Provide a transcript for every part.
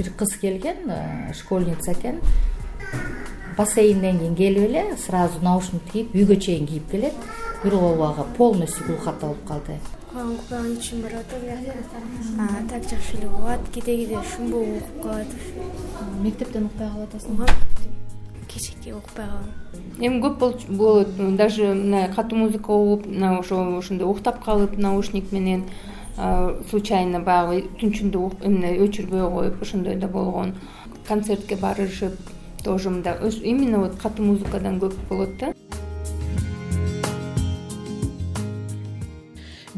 бир кыз келген школьница экен. Бассейнден кийин келип эле сразу наушник кийип үйгө чейин кийип келет. Бирок убагы полностью глухота болуп калды. Кулагым укпаган ичим барып атат так жакшы эле угат кээде кээде шумбу угуп калат. Мектептен укпай калып атасыңбы кечээки укпай калам эми көп болот. Даже мына катуу музыка угуп мына ошо ошондой уктап калып наушник менен случайно баягы түнчүндө эмне өчүрбөй коюп ошондой да болгон концертке барышып тоже мындай именно вот катуу музыкадан көп болот да.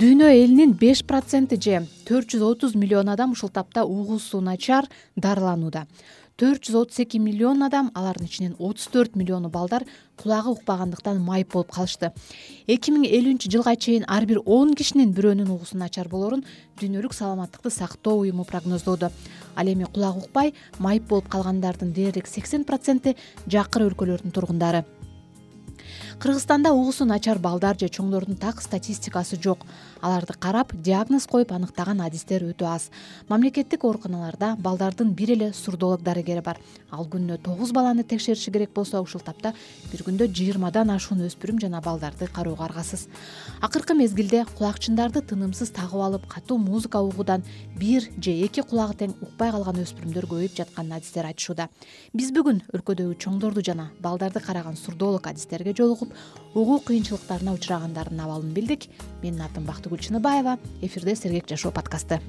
Дүйнө элинин беш проценти же төрт жүз отуз миллион адам ушул тапта угуусу начар дарыланууда төрт жүз отуз эки миллион адам алардын ичинен отуз төрт миллиону балдар кулагы укпагандыктан майып болуп калышты. Эки миң элүүнчү жылга чейин ар бир он кишинин бирөөнүн угуусу начар болорун дүйнөлүк саламаттыкты сактоо уюму прогноздоодо. Ал эми кулагы укпай майып болуп калгандардын дээрлик сексен проценти жакыр өлкөлөрдүн тургундары кыргызстанда угуусу начар балдар же чоңдордун так статистикасы жок. Аларды карап диагноз коюп аныктаган адистер өтө аз. Мамлекеттик ооруканаларда балдардын бир эле сурдолог дарыгери бар. Ал күнүнө тогуз баланы текшериши керек болсо ушул тапта бир күндө жыйырмадан ашуун өспүрүм жана балдарды кароого аргасыз. Акыркы мезгилде кулакчындарды тынымсыз тагып алып катуу музыка угуудан бир же эки кулагы тең укпай калган өспүрүмдөр көбөйүп жатканын адистер айтышууда. Биз бүгүн өлкөдөгү чоңдорду жана балдарды караган сурдолог адистерге жолугуп угуу кыйынчылыктарына учурагандардын абалын билдик. Менин атым бактыгүл чыныбаева эфирде сергек жашоо подкасты.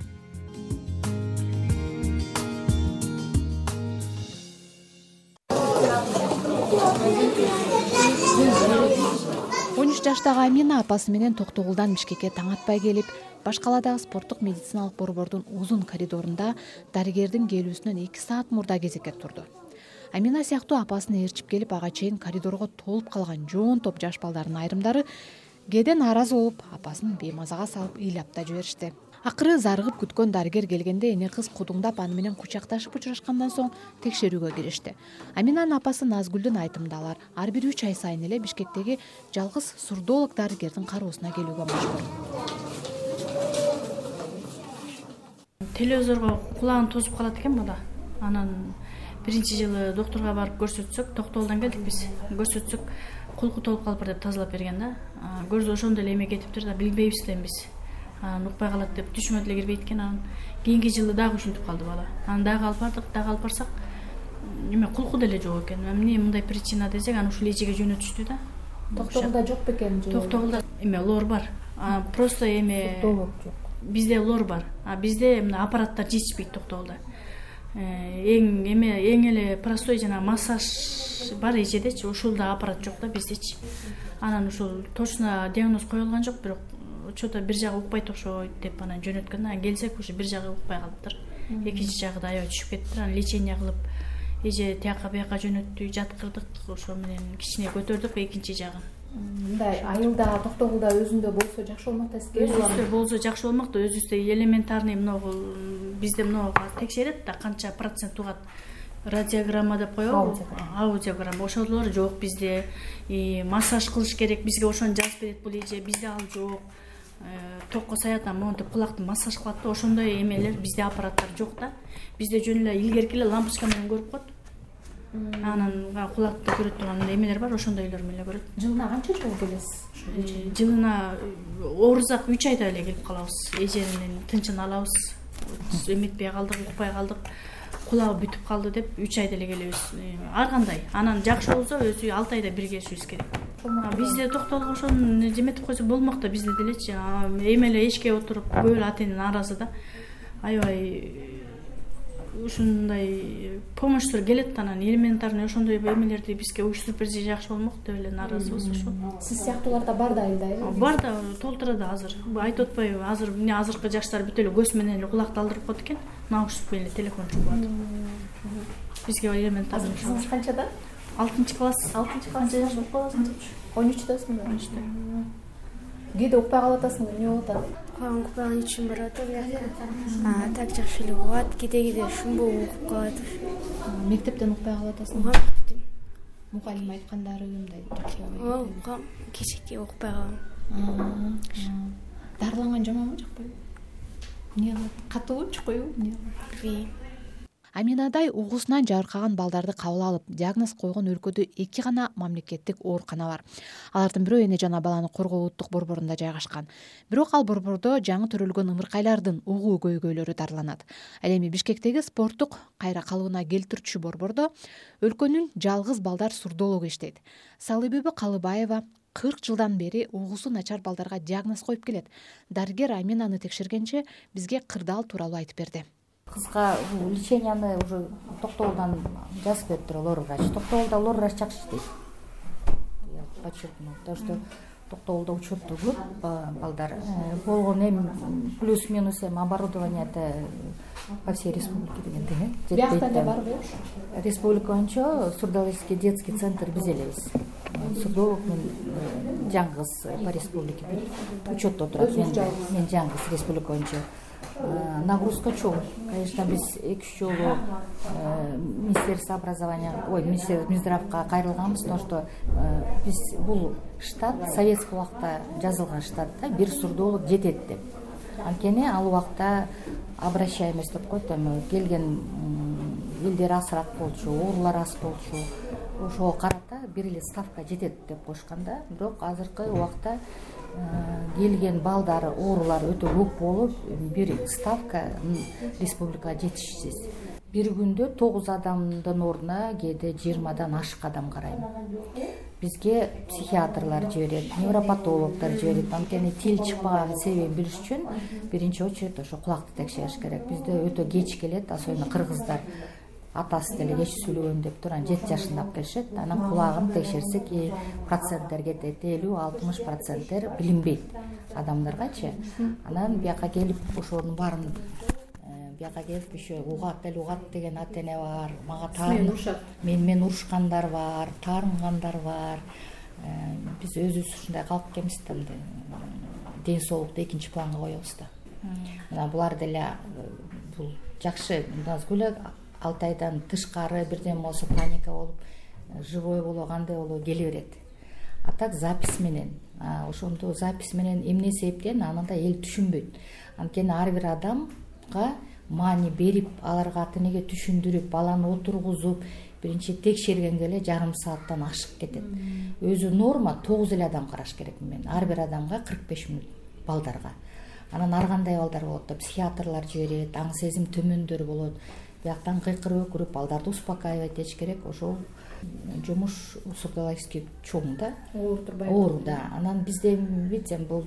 Он үч жаштагы амина апасы менен токтогулдан бишкекке таң атпай келип баш каладагы спорттук медициналык борбордун узун коридорунда дарыгердин келүүсүнөн эки саат мурда кезекке турду амина сыяктуу апасын ээрчип келип ага чейин коридорго толуп калган жоон топ жаш балдардын айрымдары кээде нааразы болуп апасын беймазага салып ыйлап да жиберишти. Акыры зарыгып күткөн дарыгер келгенде эне кыз кудуңдап аны менен кучакташып учурашкандан соң текшерүүгө киришти аминанын апасы назгүлдүн айтымында алар ар бир үч ай сайын эле бишкектеги жалгыз сурдолог дарыгердин кароосуна келүүгө мажбур телевизорго кулагын тосуп калат экен бала анан биринчи жылы доктурга барып көрсөтсөк токтогулдан келдик биз. Көрсөтсөк кулку толуп калыптыр деп тазалап берген да. Көзү ошондой эле эме кетиптир да билбейбиз да эми биз. Анан укпай калат деп түшүмө деле кирбейт экен анан. Кийинки жылы дагы ушинтип калды бала. Анан дагы алып бардык дагы алып барсак эме кулку деле жок экен. Эмне мындай причина десек анан ушул эжеге жөнөтүштү да. Токтогулда жок бекен же токтогулда эме лор бар. Просто эме жок. Бизде лор бар. А бизде мына аппараттар жетишпейт токтогулда эң эме эң эле простой жанагы массаж бар эжедечи ушул да аппарат жок да биздечи. Анан ушул точно диагноз коюлган жок бирок че то бир жагы укпайт окшойт деп анан жөнөткөн да анан келсек уже бир жагы укпай калыптыр экинчи жагы да аябай түшүп кетиптир анан лечение кылып эже тияка бияка жөнөттү жаткырдык ошо менен кичине көтөрдүк экинчи жагын. Мындай айылда токтогулда өзүндө болсо жакшы болмок да сизге өзүбүздө болсо жакшы болмок да өзүбүздө элементарный мынагу бизде мынага текшерет да канча процент угат радиограмма деп коебу аудиограмма. Ошолор жок бизде. Массаж кылыш керек бизге ошону жазып берет бул эже бизде ал жок. Э, токко саят анан монтип кулакты массаж кылат да. Ошондой эмелер бизде аппараттар жок да. Бизде жөн эле илгерки эле лампочка менен көрүп коет. Анан кулакты көрөт турган эмелер бар ошондойлор менен эле көрөт. Жылына канча жолу келесиз? Э, жылына оорузак үч айда эле келип калабыз. Эженин тынчын алабыз эметпей калдык укпай калдык кулагы бүтүп калды деп үч айда эле келебиз. Ар кандай анан жакшы болсо өзү алты айда бир келишибиз керек. Бизде токтогулга ошону эметип койсок болмок да бизде делечи. Эми эле эшикке отуруп көп эле ата эне нааразы да. Аябай ушундай помощьтор келет анан элементарный ошондой эмелерди бизге уюштуруп берсе жакшы болмок деп эле нааразыбыз ошо сиз сыяктуулар да бар да айылда э бар да толтура да азыр. Айтып атпайбы азыр эмне азыркы жаштар бүт эле көз менен эле кулакты алдырып коет экен. Наушник менен эле телефон чугуп атып бизге элементарный кызыңыз канчада алтынчы класс. Алтынчы класс. Болуп каласың он үчтөсүңбү он үчтө кээде укпай калып атасыңбы? Эмне болуп атат укпаган ичим барып атат так жакшы эле угат кээде кээде шумбу угуп калат. Мектептен укпай калып атасыңбы угам мугалим айткандары мындай жакшы ооба укам кечээки укпай калам. Дарыланган жаманбы жакпайбы? Эмне кылат? Катуубу чукуйбу эмне кылат? Билбейм аминадай угуусунан жабыркаган балдарды кабыл алып диагноз койгон өлкөдө эки гана мамлекеттик оорукана бар. Алардын бирөө эне жана баланы коргоо улуттук борборунда жайгашкан. Бирок ал борбордо жаңы төрөлгөн ымыркайлардын угуу көйгөйлөрү дарыланат. Ал эми бишкектеги спорттук кайра калыбына келтирүүчү борбордо өлкөнүн жалгыз балдар сурдологу иштейт. Салыбүбү калыбаева кырк жылдан бери угуусу начар балдарга диагноз коюп келет. Дарыгер аминаны текшергенче бизге кырдаал тууралуу айтып берди кыска леченияны уже токтогулдан жазып бериптир лор врач. Токтогулда лор врач жакшы иштейт я подчеркну потому что токтогулда учету көп балдар э, болгону эми плюс минус эми оборудование да по всей республике дегендей э биякта эле барбы республика боюнча сурдологический детский центр биз элебиз. Сурдолог мен э, жаңгыз по республике бүт учетто турат мен жаңгыз республика боюнча. Э, нагрузка чоң. Конечно биз эки үч жолу э, министерство образования ой минздравка кайрылганбыз потому что э, биз бул штат советский убакта жазылган штат да бир сурдолог жетет деп. Анткени ал убакта обращаемость деп коет эми келген элдер азыраак болчу оорулар аз болчу ошого карата бир эле ставка жетет деп коюшкан да. Бирок азыркы убакта Э, келген балдары оорулары өтө көп болуп бир ставка республикага жетишсиз. Бир күндө тогуз адамдын ордуна кээде жыйырмадан ашык адам карайм. Бизге психиатрлар жиберет невропатологдор жиберет. Анткени тил чыкпаган себебин билиш үчүн биринчи очередь ошо кулакты текшериш керек. Бизде өтө кеч келет особенно кыргыздар атасы деле кеч сүйлөгөн деп туруп анан жети жашында алып келишет. Анан кулагын текшерсек проценттер кетет. Элүү алтымыш проценттер билинбейт адамдаргачы. Анан бияка келип ошонун баарын э, бияка келип еще угат эле угат деген ата эне бар. Мага мени менен урушкандар бар таарынгандар бар. Э, биз өзүбүз ушундай калып экенбиз да мындай ден соолукту экинчи планга коебуз да. Мына булар деле э, бул жакшы. Назгүл алты айдан тышкары бирдеме болсо паника болуп э, живой болобу кандай болобу келе берет. А так запись менен. Ошондо запись менен эмне себептен аны да эл түшүнбөйт. Анткени ар бир адамга маани берип аларга ата энеге түшүндүрүп баланы отургузуп биринчи текшергенге эле жарым сааттан ашык кетет. Өзү норма тогуз эле адам караш керекмин мен. Ар бир адамга кырк беш мүнөт балдарга. Анан ар кандай балдар болот да психиатрлар жиберет аң сезим төмөндөр болот бияктан кыйкырып өкүрүп балдарды успокаивать этиш керек. Ошол жумуш сурдологический чоң да оорутурбай оору да анан бизде видите бул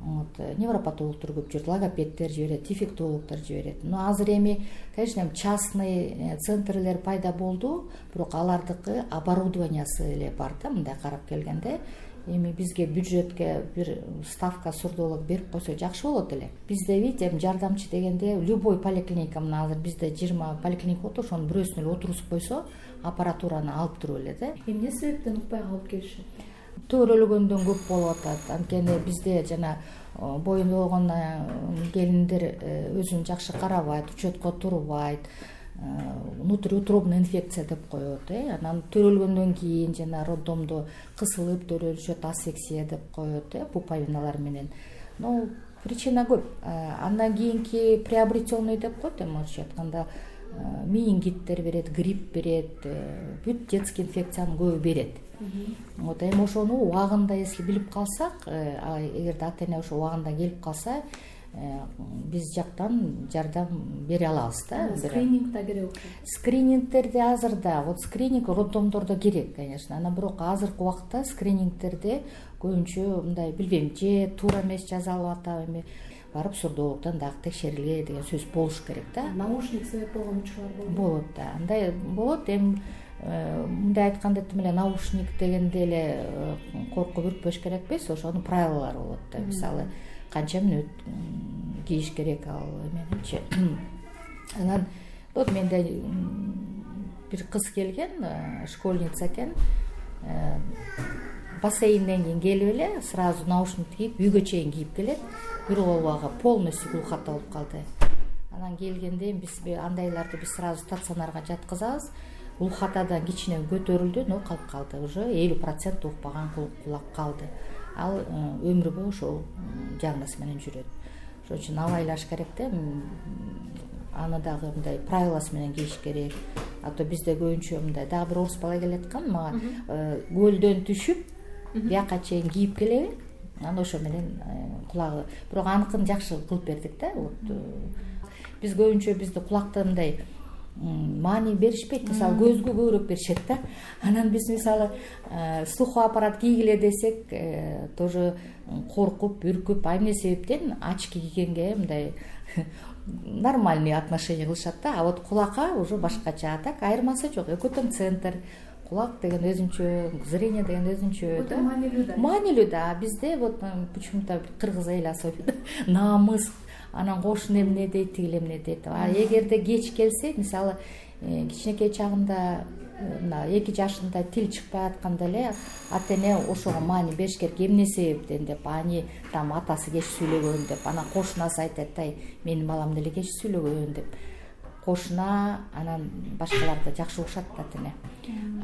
вот невропатологдор көп жиберет логопеддер жиберет дефектологдор жиберет. Но азыр эми конечно эми частный э, центрлер пайда болду бирок алардыкы оборудованиясы эле бар да мындай карап келгенде эми бизге бюджетке бир ставка сурдолог берип койсо жакшы болот эле. Бизде видите эми жардамчы дегенде любой поликлиника мына азыр бизде жыйырма поликлиника болот ошонун бирөөсүнө эле отургузуп койсо аппаратураны алып туруп эле да. Эмне себептен укпай калып келишет? Төрөлгөндөн көп болуп атат. Анткени бизде жана боюнда болгон келиндер э, өзүн жакшы карабайт учетко турбайт. Э, внутриутробный инфекция деп коет э. Анан төрөлгөндөн кийин жана роддомдо кысылып төрөлүшөт асексия деп коет э пуповиналар менен. Ну причина көп. Э, андан кийинки приобретенный деп коет эми орусча айтканда э, менингиттер берет грипп берет бүт детский инфекциянын көбү берет. Вот эми ошону убагында если билип калсак эгерде ата эне ошо убагында келип калса Э, биз жактан жардам бере алабыз да скрининг да керек окшойт скринингтерди азыр да вот скрининг роддомдордо керек конечно. Анан бирок азыркы убакта скринингтерди көбүнчө мындай билбейм же туура эмес жасалып атабы эми барып сурдологдон дагы текшерилгиле деген сөз болуш керек да. Наушник себеп болгон учурлар болот болот да. Андай болот. Эми э, мындай айтканда тим эле наушник дегенде эле э, коркуп үркпөш керек эмес ошонун правилалары болот да мисалы канча мүнөт кийиш керек ал эменичи анан вот менде бир кыз келген э, школьница экен. Э, бассейнден кийин келип эле сразу наушник кийип үйгө чейин кийип келет. Бир колбагы полностью глухота болуп калды. Анан келгенде эми биз андайларды биз сразу стационарга жаткызабыз. Глухотадан кичине көтөрүлдү но калып калды уже. Элүү процент укпаган кулак калды ал э, өмүр бою ошол диагноз менен жүрөт. Ошон үчүн абайлаш керек да аны дагы мындай правиласы менен кийиш керек. А то бизде көбүнчө мындай дагы бир орус бала келаткан мага э, көлдөн түшүп бияка чейин кийип келеби анан ошо менен э, кулагы бирок аныкын жакшы кылып бердик да вот биз көбүнчө бизде кулакта мындай маани беришпейт мисалы көзгө көбүрөөк беришет да. Анан биз мисалы слуховой аппарат кийгиле десек тоже коркуп үркүп а эмне себептен? Очки кийгенге мындай нормальный отношение кылышат да. А вот кулакка уже башкача. А так айырмасы жок. Экөө тең центр кулак деген өзүнчө зрение деген өзүнчө маанилүү да. Маанилүү да. А бизде вот почему то кыргыз эли особенно намыс анан кошуна эмне дейт тигил эмне дейт. А эгерде кеч келсе мисалы э, кичинекей чагында мына эки жашында тил чыкпай атканда эле ата эне ошого маани бериш керек эмне себептен деп ани там атасы кеч сүйлөгөн деп анан кошунасы айтат ай менин балам деле кеч сүйлөгөн деп. Кошуна анан башкалар да жакшы угушат да ата эне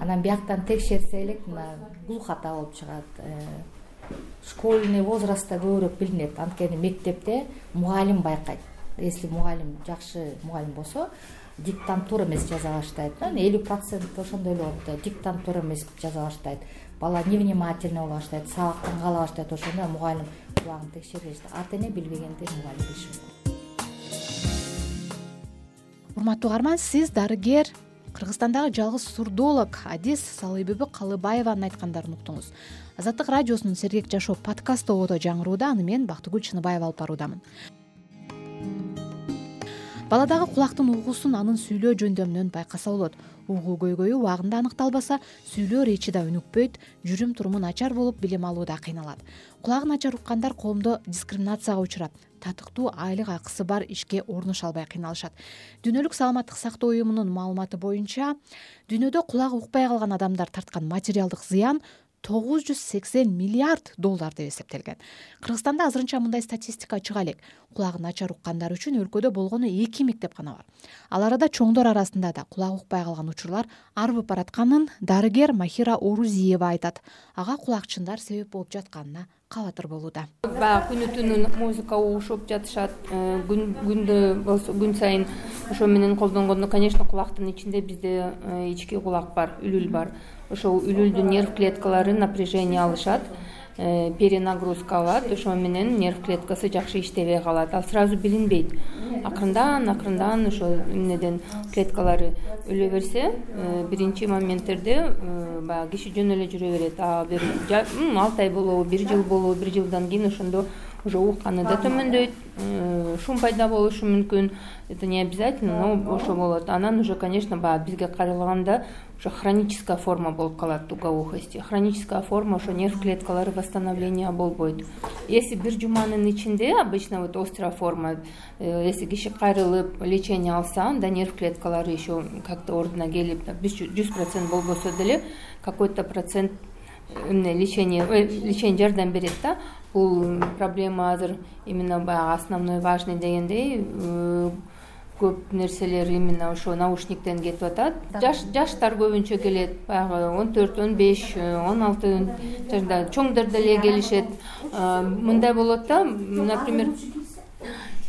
анан бияктан текшерсе элек мына глухота болуп чыгат э, школьный возрастта көбүрөөк билинет. Анткени мектепте мугалим байкайт. Если мугалим жакшы мугалим болсо диктантура эмес жаза баштайт элүү процент ошондой эле болот да. Диктантура эмес жаза баштайт бала невнимательный боло баштайт сабактан кала баштайт ошондо мугалим кулагын текшергич ата эне билбегенде мугалим билиши мүмкүн. Урматтуу угарман сиз дарыгер кыргызстандагы жалгыз сурдолог адис салыйбүбү калыбаеванын айткандарын уктуңуз азаттык радиосунун сергек жашоо подкаст тободо жаңырууда аны мен бактыгүл чыныбаева алып баруудамын. Баладагы кулактын угуусун анын сүйлөө жөндөмүнөн байкаса болот. Угуу көйгөйү убагында аныкталбаса сүйлөө речи да өнүкпөйт жүрүм туруму начар болуп билим алууда кыйналат. Кулагы начар уккандар коомдо дискриминацияга учурап татыктуу айлык акысы бар ишке орношо албай кыйналышат. Дүйнөлүк саламаттык сактоо уюмунун маалыматы боюнча дүйнөдө кулагы укпай калган адамдар тарткан материалдык зыян тогуз жүз сексен миллиард доллар деп эсептелген. Кыргызстанда азырынча мындай статистика чыга элек. Кулагы начар уккандар үчүн өлкөдө болгону эки мектеп гана бар. Ал арада чоңдор арасында да кулагы укпай калган учурлар арбып баратканын дарыгер махира орузиева айтат. Ага кулакчындар себеп болуп жатканына кабатыр болууда. Баягы күнү түнү музыка угушуп жатышат э, күндө болсо күн сайын ошо менен колдонгондо конечно кулактын ичинде бизде э, ички кулак бар үлүл бар. Ошол үлүлдүн нерв клеткалары напряжение алышат перенагрузка алат ошо менен нерв клеткасы жакшы иштебей калат ал сразу билинбейт. Акырындан акырындан ошо эмнеден клеткалары өлө берсе э, биринчи моменттерде э, баягы киши жөн эле жүрө берет. А бир алты ай болобу бир жыл болобу бир жылдан кийин ошондо уже укканы да төмөндөйт. Шум пайда болушу мүмкүн. Это не обязательно но ошо болот. Анан уже конечно баягы бизге каралганда уже хроническая форма болуп калат тугоухости хроническая форма ошо нерв клеткалары восстановления болбойт. Если бир жуманын ичинде обычно вот острая форма э, если киши кайрылып лечение алса анда нерв клеткалары еще как то ордуна келип жүз процент болбосо деле какой то процент э, эмне лечение э, лечение жардам берет да. Бул проблема азыр именно баягы основной важный дегендей көп нерселер именно ошо наушниктен кетип атат. Жаштар көбүнчө келет баягы он төрт он беш он алты жашда чоңдор деле келишет. Мындай болот да например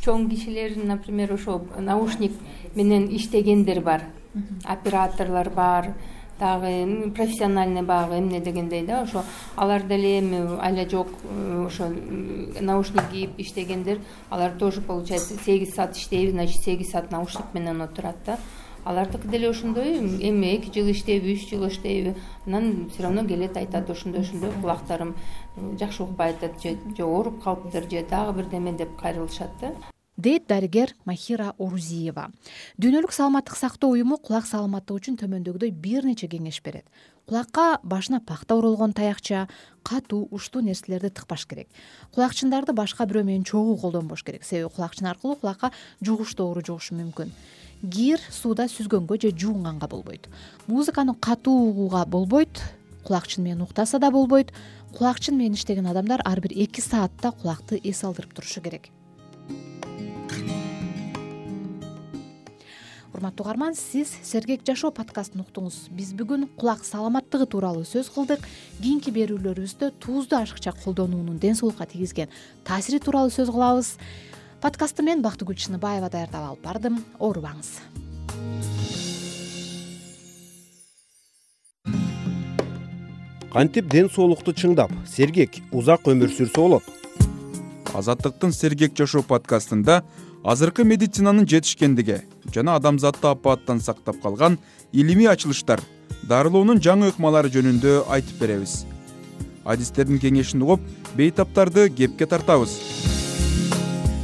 чоң кишилер например ошо наушник менен иштегендер бар операторлор бар дагы профессиональный баягы эмне дегендей да ошо алар деле эми айла жок э, ошо наушник кийип иштегендер алар тоже получается сегиз саат иштейби значит сегиз саат наушник менен отурат да. Алардыкы деле ошондой эми эки жыл иштейби үч жыл иштейби анан все равно келет айтат ошондой ошондой кулактарым э, жакшы укпай атат же ооруп калыптыр же дагы бирдеме деп кайрылышат да дейт дарыгер махира орузиева. Дүйнөлүк саламаттык сактоо уюму кулак саламаттыгы үчүн төмөндөгүдөй бир нече кеңеш берет. Кулакка башына пахта оролгон таякча катуу уштуу нерселерди тыкпаш керек. Кулакчындарды башка бирөө менен чогуу колдонбош керек. Себеби кулакчын аркылуу кулакка жугуштуу оору жугушу мүмкүн. Кир сууда сүзгөнгө же жуунганга болбойт. Музыканы катуу угууга болбойт кулакчын менен уктаса да болбойт. Кулакчын менен иштеген адамдар ар бир эки саатта кулакты эс алдырып турушу керек урматтуу угарман сиз сергек жашоо подкастын уктуңуз. Биз бүгүн кулак саламаттыгы тууралуу сөз кылдык. Кийинки берүүлөрүбүздө туузду ашыкча колдонуунун ден соолукка тийгизген таасири тууралуу сөз кылабыз. Подкастты мен бактыгүл чыныбаева даярдап алып бардым. Оорубаңыз. Кантип ден соолукту чыңдап сергек узак өмүр сүрсө болот азаттыктын сергек жашоо подкастында азыркы медицинанын жетишкендиги жана адамзатты апааттан сактап калган илимий ачылыштар дарылоонун жаңы ыкмалары жөнүндө айтып беребиз. Адистердин кеңешин угуп бейтаптарды кепке тартабыз.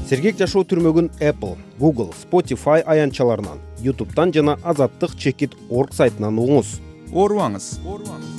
Сергек жашоо түрмөгүн apple google spotify аянтчаларынан youtубедан жана азаттык чекит орг сайтынан угуңуз. Оорубаңыз